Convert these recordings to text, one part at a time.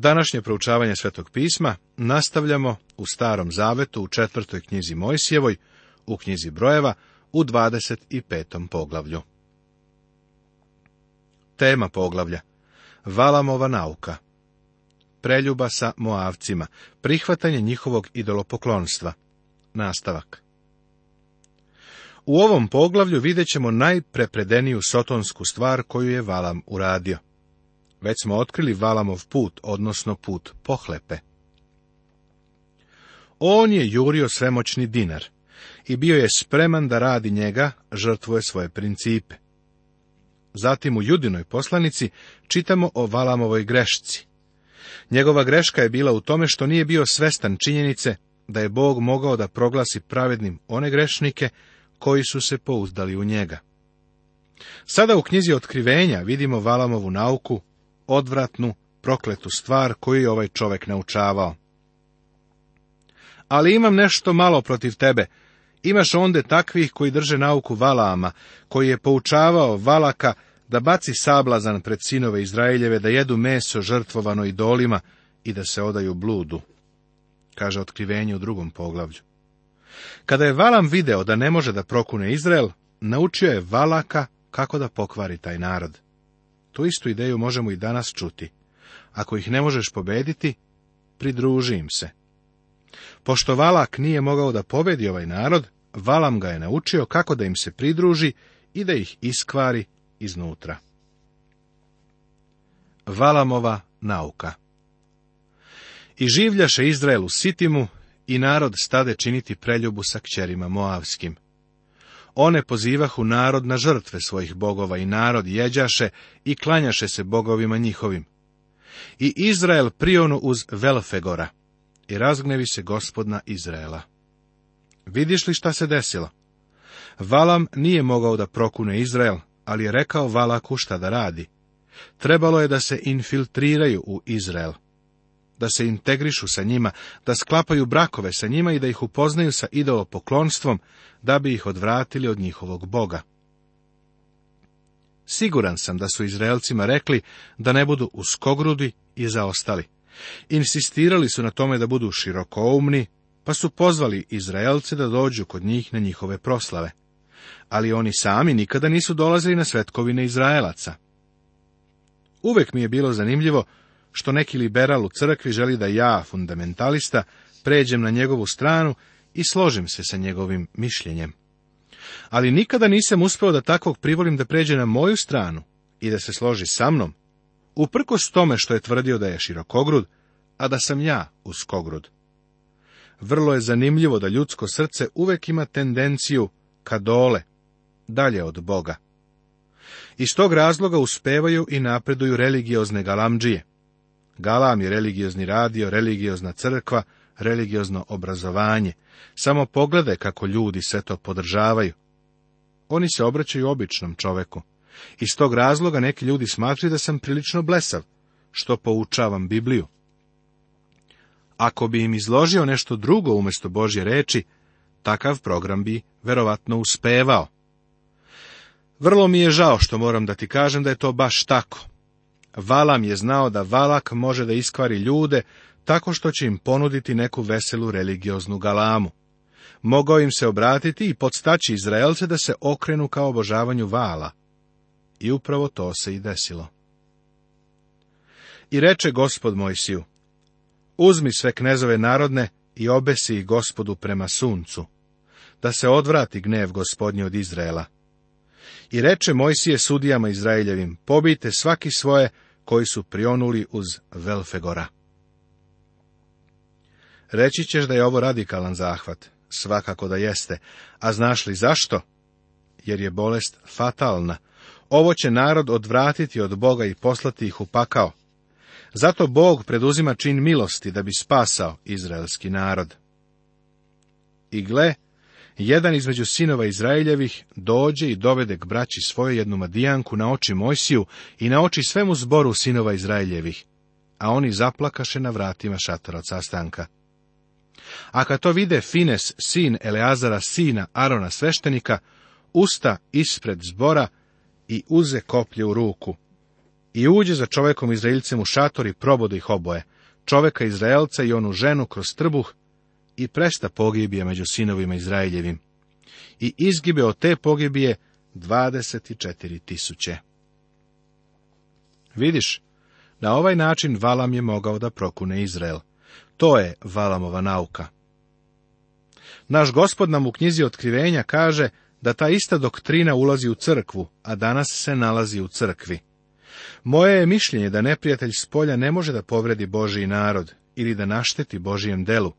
Današnje proučavanje Svetog pisma nastavljamo u Starom zavetu u četvrtoj knjizi Mojsijevoj, u knjizi Brojeva, u 25. poglavlju. Tema poglavlja Valamova nauka Preljuba sa Moavcima, prihvatanje njihovog idolopoklonstva. Nastavak U ovom poglavlju vidjet ćemo najprepredeniju sotonsku stvar koju je Valam uradio. Već smo otkrili Valamov put, odnosno put pohlepe. On je jurio svemoćni dinar i bio je spreman da radi njega, žrtvuje svoje principe. Zatim u Judinoj poslanici čitamo o Valamovoj grešci. Njegova greška je bila u tome što nije bio svestan činjenice da je Bog mogao da proglasi pravednim one grešnike koji su se pouzdali u njega. Sada u knjizi Otkrivenja vidimo Valamovu nauku odvratnu, prokletu stvar koju je ovaj čovjek naučavao. Ali imam nešto malo protiv tebe. Imaš onde takvih koji drže nauku valama, koji je poučavao Valaka da baci sablazan pred sinove Izraeljeve, da jedu meso žrtvovano idolima i da se odaju bludu, kaže otkrivenje u drugom poglavlju. Kada je Valam video da ne može da prokune Izrael, naučio je Valaka kako da pokvari taj narod. Tu istu ideju možemo i danas čuti. Ako ih ne možeš pobediti, pridruži im se. Pošto Valak nije mogao da pobedi ovaj narod, Valam ga je naučio kako da im se pridruži i da ih iskvari iznutra. Valamova nauka I življaše Izrael u Sitimu i narod stade činiti preljubu sa kćerima Moavskim. One pozivahu narod na žrtve svojih bogova i narod jeđaše i klanjaše se bogovima njihovim. I Izrael prionu uz Velfegora i razgnevi se gospodna Izraela. Vidiš li šta se desilo? Valam nije mogao da prokune Izrael, ali je rekao Valaku šta da radi. Trebalo je da se infiltriraju u Izrael da se integrišu sa njima, da sklapaju brakove sa njima i da ih upoznaju sa idolopoklonstvom, da bi ih odvratili od njihovog boga. Siguran sam da su Izraelcima rekli da ne budu skogrudi i zaostali. Insistirali su na tome da budu širokoumni, pa su pozvali Izraelce da dođu kod njih na njihove proslave. Ali oni sami nikada nisu dolazili na svetkovine Izraelaca. Uvek mi je bilo zanimljivo što neki liberal u crkvi želi da ja, fundamentalista, pređem na njegovu stranu i složim se sa njegovim mišljenjem. Ali nikada nisam uspeo da takvog privolim da pređe na moju stranu i da se složi sa mnom, uprkos tome što je tvrdio da je širokogrud, a da sam ja uskogrud. Vrlo je zanimljivo da ljudsko srce uvek ima tendenciju ka dole, dalje od Boga. Iz tog razloga uspevaju i napreduju religiozne galamđije. Galam je religiozni radio, religiozna crkva, religiozno obrazovanje. Samo poglede kako ljudi sve to podržavaju. Oni se obraćaju običnom čoveku. Iz tog razloga neki ljudi smatraju da sam prilično blesav, što poučavam Bibliju. Ako bi im izložio nešto drugo umjesto Božje reči, takav program bi verovatno uspevao. Vrlo mi je žao što moram da ti kažem da je to baš tako. Valam je znao da Valak može da iskvari ljude tako što će im ponuditi neku veselu religioznu galamu. Mogao im se obratiti i podstaći Izraelce da se okrenu kao obožavanju Vala. I upravo to se i desilo. I reče gospod Mojsiju, uzmi sve knezove narodne i obesi ih gospodu prema suncu, da se odvrati gnev gospodnje od Izraela, i reče Mojsije sudijama Izraeljevim, pobijte svaki svoje koji su prionuli uz Velfegora. Reći ćeš da je ovo radikalan zahvat. Svakako da jeste. A znaš li zašto? Jer je bolest fatalna. Ovo će narod odvratiti od Boga i poslati ih u pakao. Zato Bog preduzima čin milosti da bi spasao izraelski narod. I gle, jedan između sinova Izraeljevih dođe i dovede k braći svoje jednu madijanku na oči Mojsiju i na oči svemu zboru sinova Izraeljevih, a oni zaplakaše na vratima šatora od sastanka. A kad to vide Fines, sin Eleazara, sina Arona sveštenika, usta ispred zbora i uze koplje u ruku. I uđe za čovekom Izraeljcem u šator i probode ih oboje, čoveka Izraelca i onu ženu kroz trbuh i presta pogibije među sinovima Izraeljevim i izgibe od te pogibije 24 tisuće. Vidiš, na ovaj način Valam je mogao da prokune Izrael. To je Valamova nauka. Naš gospod nam u knjizi otkrivenja kaže da ta ista doktrina ulazi u crkvu, a danas se nalazi u crkvi. Moje je mišljenje da neprijatelj spolja ne može da povredi Božiji narod ili da našteti Božijem delu,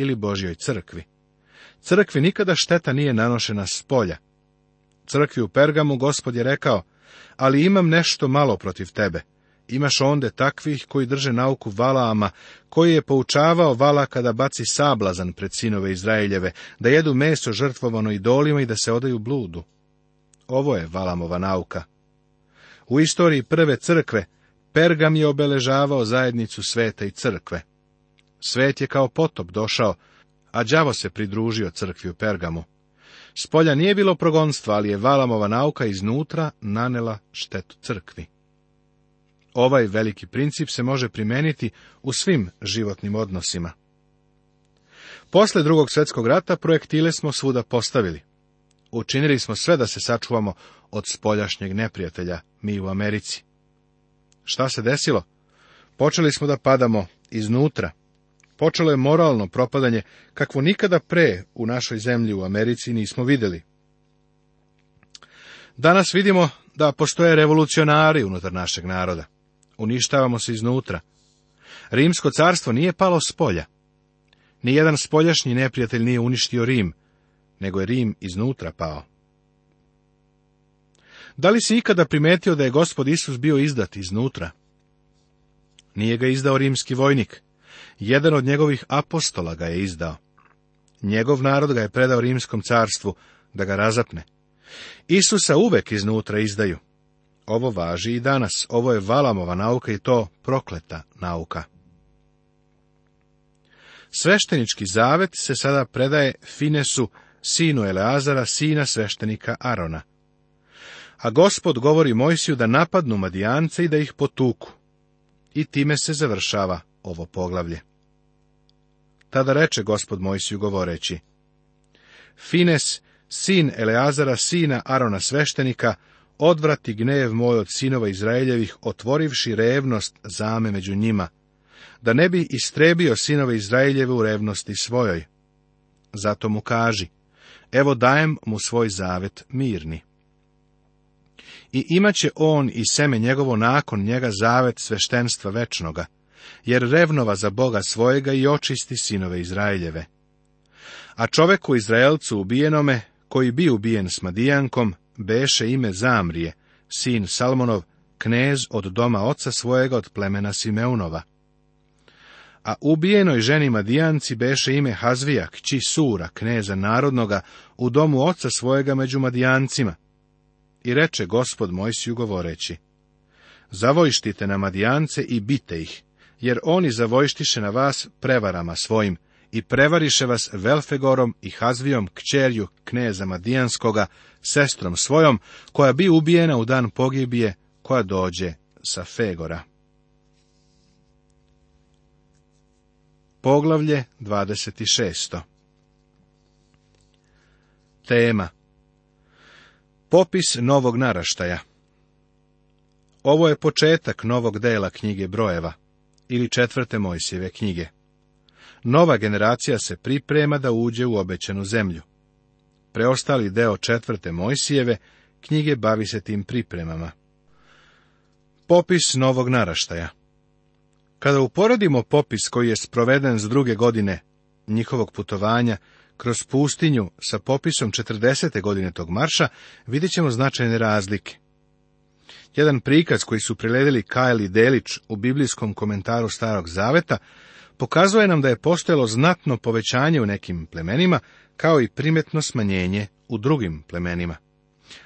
ili Božjoj crkvi. Crkvi nikada šteta nije nanošena s polja. Crkvi u Pergamu gospod je rekao, ali imam nešto malo protiv tebe. Imaš onde takvih koji drže nauku Valaama, koji je poučavao Vala kada baci sablazan pred sinove Izraeljeve, da jedu meso žrtvovano idolima i da se odaju bludu. Ovo je Valamova nauka. U istoriji prve crkve Pergam je obeležavao zajednicu sveta i crkve. Svet je kao potop došao, a đavo se pridružio crkvi u Pergamu. Spolja nije bilo progonstva, ali je Valamova nauka iznutra nanela štetu crkvi. Ovaj veliki princip se može primeniti u svim životnim odnosima. Posle drugog svetskog rata projektile smo svuda postavili. Učinili smo sve da se sačuvamo od spoljašnjeg neprijatelja, mi u Americi. Šta se desilo? Počeli smo da padamo iznutra počelo je moralno propadanje kakvo nikada pre u našoj zemlji u Americi nismo vidjeli. Danas vidimo da postoje revolucionari unutar našeg naroda. Uništavamo se iznutra. Rimsko carstvo nije palo s polja. Nijedan spoljašnji neprijatelj nije uništio Rim, nego je Rim iznutra pao. Da li si ikada primetio da je gospod Isus bio izdat iznutra? Nije ga izdao rimski vojnik. Jedan od njegovih apostola ga je izdao. Njegov narod ga je predao rimskom carstvu da ga razapne. Isusa uvek iznutra izdaju. Ovo važi i danas. Ovo je valamova nauka i to prokleta nauka. Sveštenički zavet se sada predaje Finesu, sinu Eleazara, sina sveštenika Arona. A gospod govori Mojsiju da napadnu Madijance i da ih potuku. I time se završava ovo poglavlje. Tada reče gospod Mojsiju govoreći, Fines, sin Eleazara, sina Arona sveštenika, odvrati gnev moj od sinova Izraeljevih, otvorivši revnost zame među njima, da ne bi istrebio sinove Izraeljeve u revnosti svojoj. Zato mu kaži, evo dajem mu svoj zavet mirni. I imaće on i seme njegovo nakon njega zavet sveštenstva večnoga, jer revnova za Boga svojega i očisti sinove Izraeljeve. A čoveku Izraelcu ubijenome, koji bi ubijen s Madijankom, beše ime Zamrije, sin Salmonov, knez od doma oca svojega od plemena Simeunova. A ubijenoj ženi Madijanci beše ime Hazvijak, či Sura, kneza narodnoga, u domu oca svojega među Madijancima. I reče gospod Mojsiju govoreći, Zavojštite na Madijance i bite ih, jer oni zavojštiše na vas prevarama svojim i prevariše vas Velfegorom i Hazvijom, kćerju kneza Madijanskoga, sestrom svojom, koja bi ubijena u dan pogibije, koja dođe sa Fegora. Poglavlje 26. Tema Popis novog naraštaja Ovo je početak novog dela knjige brojeva ili četvrte Mojsijeve knjige. Nova generacija se priprema da uđe u obećenu zemlju. Preostali deo četvrte Mojsijeve knjige bavi se tim pripremama. Popis novog naraštaja Kada uporedimo popis koji je sproveden s druge godine njihovog putovanja kroz pustinju sa popisom 40. godine tog marša, vidjet ćemo značajne razlike. Jedan prikaz koji su priledili i Delić u biblijskom komentaru Starog Zaveta pokazuje nam da je postojalo znatno povećanje u nekim plemenima, kao i primetno smanjenje u drugim plemenima.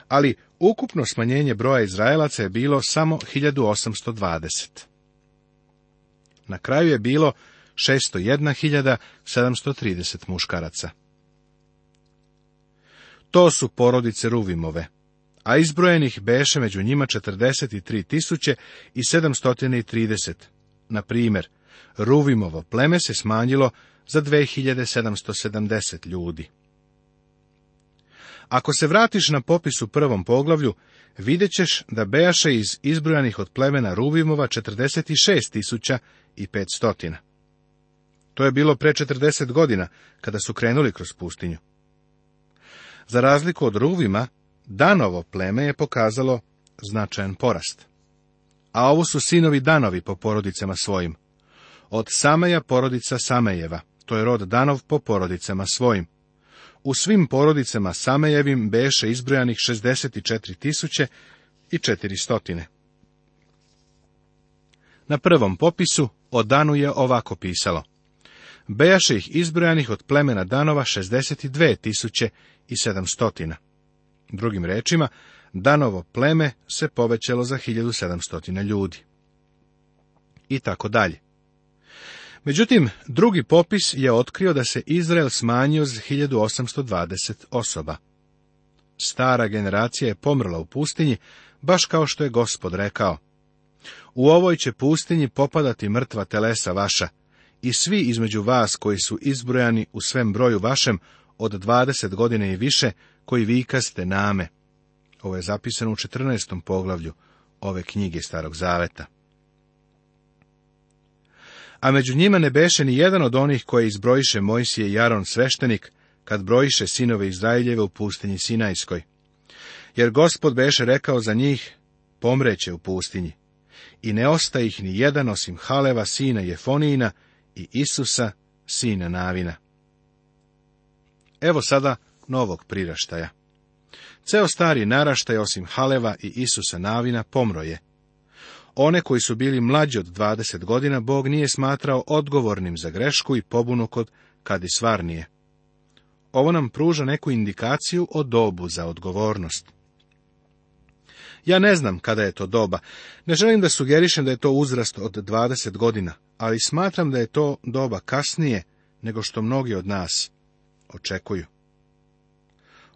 Ali ukupno smanjenje broja Izraelaca je bilo samo 1820. Na kraju je bilo 601.730 muškaraca. To su porodice Ruvimove a izbrojenih beše među njima 43.730. Na primjer, Ruvimovo pleme se smanjilo za 2770 ljudi. Ako se vratiš na popis u prvom poglavlju, vidjet ćeš da bejaše iz izbrojanih od plemena Ruvimova 46.500. To je bilo pre 40 godina, kada su krenuli kroz pustinju. Za razliku od Ruvima, Danovo pleme je pokazalo značajan porast. A ovo su sinovi Danovi po porodicama svojim. Od Sameja porodica Samejeva, to je rod Danov po porodicama svojim. U svim porodicama Samejevim beše izbrojanih 64 tisuće i 400. Na prvom popisu o Danu je ovako pisalo. Bejaše ih izbrojanih od plemena Danova 62 tisuće i 700. Drugim rečima, Danovo pleme se povećalo za 1700 ljudi. I tako dalje. Međutim, drugi popis je otkrio da se Izrael smanjio za 1820 osoba. Stara generacija je pomrla u pustinji, baš kao što je gospod rekao. U ovoj će pustinji popadati mrtva telesa vaša, i svi između vas koji su izbrojani u svem broju vašem od 20 godine i više, koji vikaste name. Ovo je zapisano u 14. poglavlju ove knjige Starog Zaveta. A među njima ne beše ni jedan od onih koje izbrojiše Mojsije i Jaron sveštenik, kad brojiše sinove Izraeljeve u pustinji Sinajskoj. Jer gospod beše rekao za njih, pomreće u pustinji. I ne osta ih ni jedan osim Haleva, sina Jefonijina i Isusa, sina Navina. Evo sada novog priraštaja. Ceo stari naraštaj osim Haleva i Isusa Navina pomro je. One koji su bili mlađi od 20 godina Bog nije smatrao odgovornim za grešku i pobunu kod kad Kadisvarnije. Ovo nam pruža neku indikaciju o dobu za odgovornost. Ja ne znam kada je to doba. Ne želim da sugerišem da je to uzrast od 20 godina, ali smatram da je to doba kasnije nego što mnogi od nas očekuju.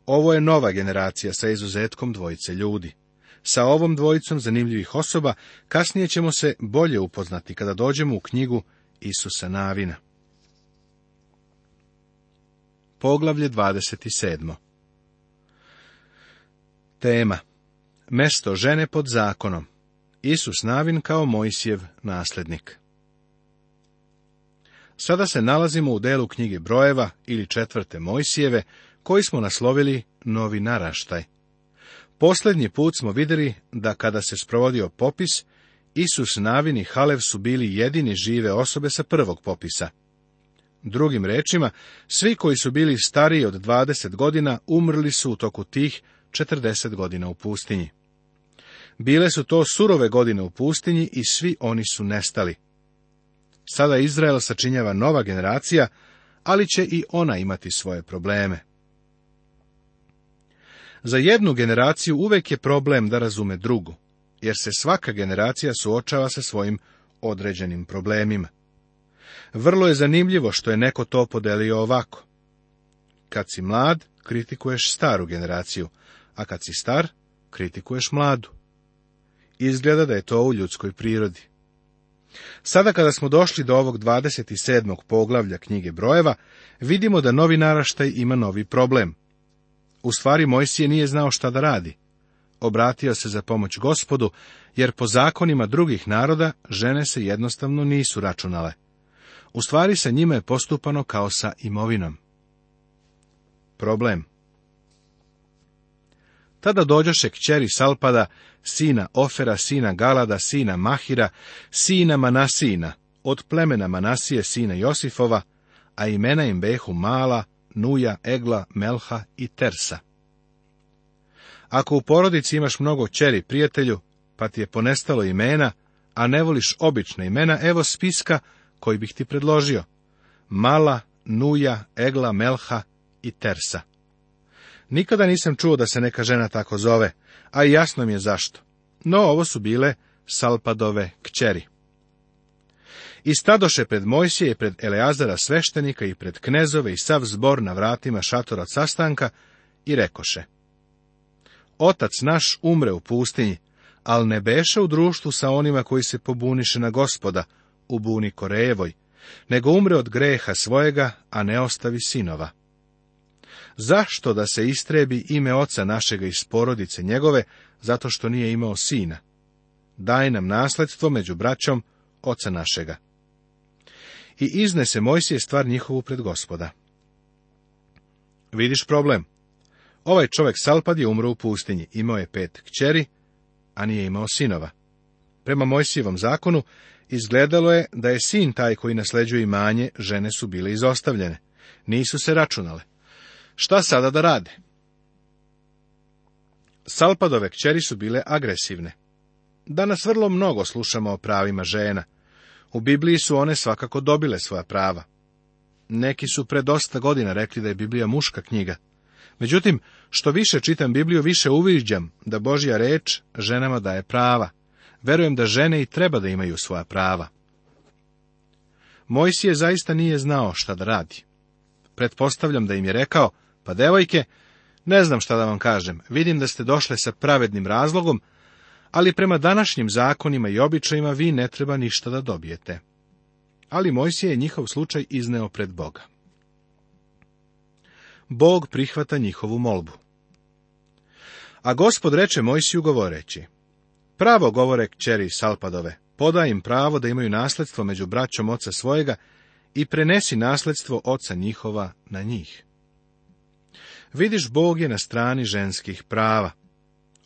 Ovo je nova generacija sa izuzetkom dvojice ljudi. Sa ovom dvojicom zanimljivih osoba kasnije ćemo se bolje upoznati kada dođemo u knjigu Isusa Navina. Poglavlje 27. Tema Mesto žene pod zakonom Isus Navin kao Mojsijev naslednik. Sada se nalazimo u delu knjige brojeva ili četvrte Mojsijeve, koji smo naslovili Novi naraštaj. Posljednji put smo vidjeli da kada se sprovodio popis, Isus, Navin i Halev su bili jedini žive osobe sa prvog popisa. Drugim rečima, svi koji su bili stariji od 20 godina umrli su u toku tih 40 godina u pustinji. Bile su to surove godine u pustinji i svi oni su nestali. Sada Izrael sačinjava nova generacija, ali će i ona imati svoje probleme. Za jednu generaciju uvek je problem da razume drugu, jer se svaka generacija suočava sa svojim određenim problemima. Vrlo je zanimljivo što je neko to podelio ovako. Kad si mlad, kritikuješ staru generaciju, a kad si star, kritikuješ mladu. Izgleda da je to u ljudskoj prirodi. Sada kada smo došli do ovog 27. poglavlja knjige brojeva, vidimo da novi naraštaj ima novi problem – u stvari Mojsije nije znao šta da radi. Obratio se za pomoć gospodu, jer po zakonima drugih naroda žene se jednostavno nisu računale. U stvari sa njima je postupano kao sa imovinom. Problem Tada dođoše kćeri Salpada, sina Ofera, sina Galada, sina Mahira, sina Manasina, od plemena Manasije, sina Josifova, a imena im behu Mala, Nuja, Egla, Melha i Tersa. Ako u porodici imaš mnogo čeri prijatelju, pa ti je ponestalo imena, a ne voliš obična imena, evo spiska koji bih ti predložio. Mala, Nuja, Egla, Melha i Tersa. Nikada nisam čuo da se neka žena tako zove, a jasno mi je zašto. No ovo su bile Salpadove kćeri. I stadoše pred Mojsije i pred Eleazara sveštenika i pred knezove i sav zbor na vratima šatora sastanka i rekoše. Otac naš umre u pustinji, al ne beše u društvu sa onima koji se pobuniše na gospoda, u buni Korejevoj, nego umre od greha svojega, a ne ostavi sinova. Zašto da se istrebi ime oca našega iz porodice njegove, zato što nije imao sina? Daj nam nasledstvo među braćom oca našega i iznese Mojsije stvar njihovu pred gospoda. Vidiš problem. Ovaj čovjek Salpad je umro u pustinji, imao je pet kćeri, a nije imao sinova. Prema Mojsijevom zakonu izgledalo je da je sin taj koji nasleđuje imanje, žene su bile izostavljene. Nisu se računale. Šta sada da rade? Salpadove kćeri su bile agresivne. Danas vrlo mnogo slušamo o pravima žena. U Bibliji su one svakako dobile svoja prava. Neki su pre dosta godina rekli da je Biblija muška knjiga. Međutim, što više čitam Bibliju, više uviđam da Božja reč ženama daje prava. Verujem da žene i treba da imaju svoja prava. je zaista nije znao šta da radi. Pretpostavljam da im je rekao, pa devojke, ne znam šta da vam kažem, vidim da ste došle sa pravednim razlogom, ali prema današnjim zakonima i običajima vi ne treba ništa da dobijete. Ali Mojsije je njihov slučaj izneo pred Boga. Bog prihvata njihovu molbu. A gospod reče Mojsiju govoreći, pravo govore kćeri Salpadove, podaj im pravo da imaju nasledstvo među braćom oca svojega i prenesi nasledstvo oca njihova na njih. Vidiš, Bog je na strani ženskih prava.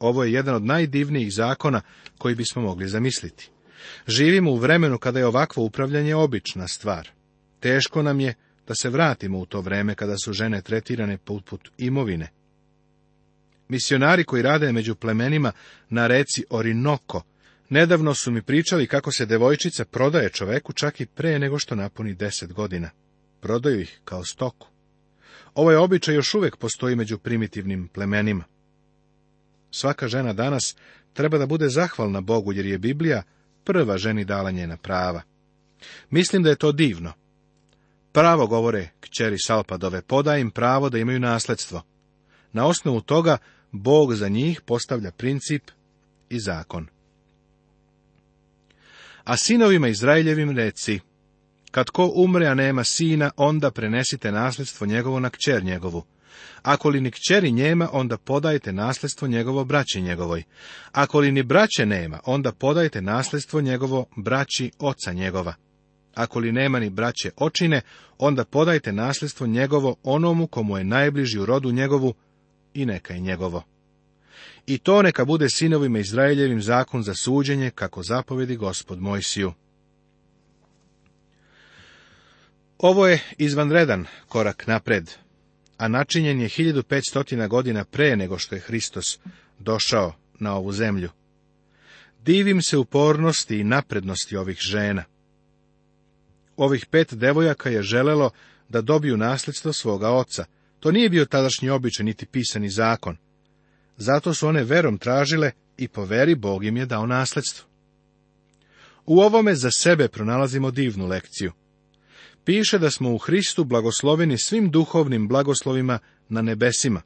Ovo je jedan od najdivnijih zakona koji bismo mogli zamisliti. Živimo u vremenu kada je ovakvo upravljanje obična stvar. Teško nam je da se vratimo u to vreme kada su žene tretirane poput imovine. Misionari koji rade među plemenima na reci Orinoko nedavno su mi pričali kako se devojčica prodaje čoveku čak i pre nego što napuni deset godina. Prodaju ih kao stoku. Ovaj običaj još uvek postoji među primitivnim plemenima. Svaka žena danas treba da bude zahvalna Bogu jer je Biblija prva ženi dala njena prava. Mislim da je to divno. Pravo govore kćeri Salpadove, podaj im pravo da imaju nasledstvo. Na osnovu toga Bog za njih postavlja princip i zakon. A sinovima Izraeljevim reci, kad ko umre, a nema sina, onda prenesite nasledstvo njegovo na kćer njegovu, ako li ni kćeri njema, onda podajte nasljedstvo njegovo braći njegovoj. Ako li ni braće nema, onda podajte nasljedstvo njegovo braći oca njegova. Ako li nema ni braće očine, onda podajte nasljedstvo njegovo onomu komu je najbliži u rodu njegovu i neka je njegovo. I to neka bude sinovima Izraeljevim zakon za suđenje, kako zapovedi gospod Mojsiju. Ovo je izvanredan korak napred, a načinjen je 1500 godina pre nego što je Hristos došao na ovu zemlju. Divim se upornosti i naprednosti ovih žena. Ovih pet devojaka je želelo da dobiju nasljedstvo svoga oca. To nije bio tadašnji običaj niti pisani zakon. Zato su one verom tražile i po veri Bog im je dao nasljedstvo. U ovome za sebe pronalazimo divnu lekciju piše da smo u Hristu blagosloveni svim duhovnim blagoslovima na nebesima.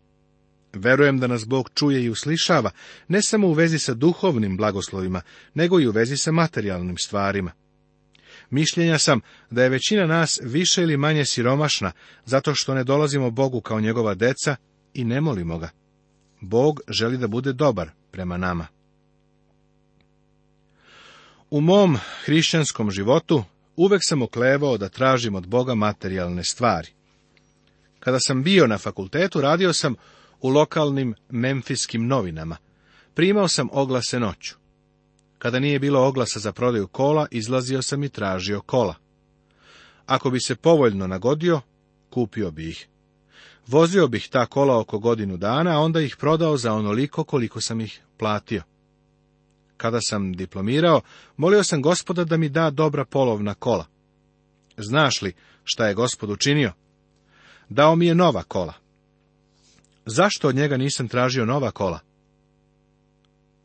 Verujem da nas Bog čuje i uslišava, ne samo u vezi sa duhovnim blagoslovima, nego i u vezi sa materijalnim stvarima. Mišljenja sam da je većina nas više ili manje siromašna, zato što ne dolazimo Bogu kao njegova deca i ne molimo ga. Bog želi da bude dobar prema nama. U mom hrišćanskom životu uvek sam oklevao da tražim od Boga materijalne stvari. Kada sam bio na fakultetu, radio sam u lokalnim memfiskim novinama. Primao sam oglase noću. Kada nije bilo oglasa za prodaju kola, izlazio sam i tražio kola. Ako bi se povoljno nagodio, kupio bi ih. Vozio bih ta kola oko godinu dana, a onda ih prodao za onoliko koliko sam ih platio. Kada sam diplomirao, molio sam gospoda da mi da dobra polovna kola. Znaš li šta je gospod učinio? Dao mi je nova kola. Zašto od njega nisam tražio nova kola?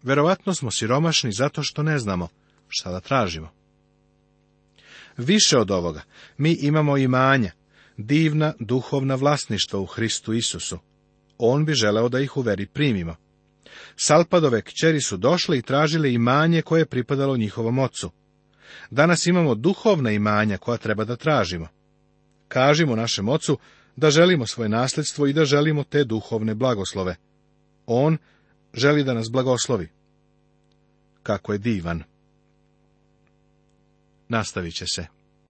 Verovatno smo siromašni zato što ne znamo šta da tražimo. Više od ovoga, mi imamo imanja, divna duhovna vlasništva u Hristu Isusu. On bi želeo da ih veri primimo. Salpadove kćeri su došle i tražile imanje koje je pripadalo njihovom ocu. Danas imamo duhovna imanja koja treba da tražimo. Kažimo našem ocu da želimo svoje nasljedstvo i da želimo te duhovne blagoslove. On želi da nas blagoslovi. Kako je divan. Nastavit će se.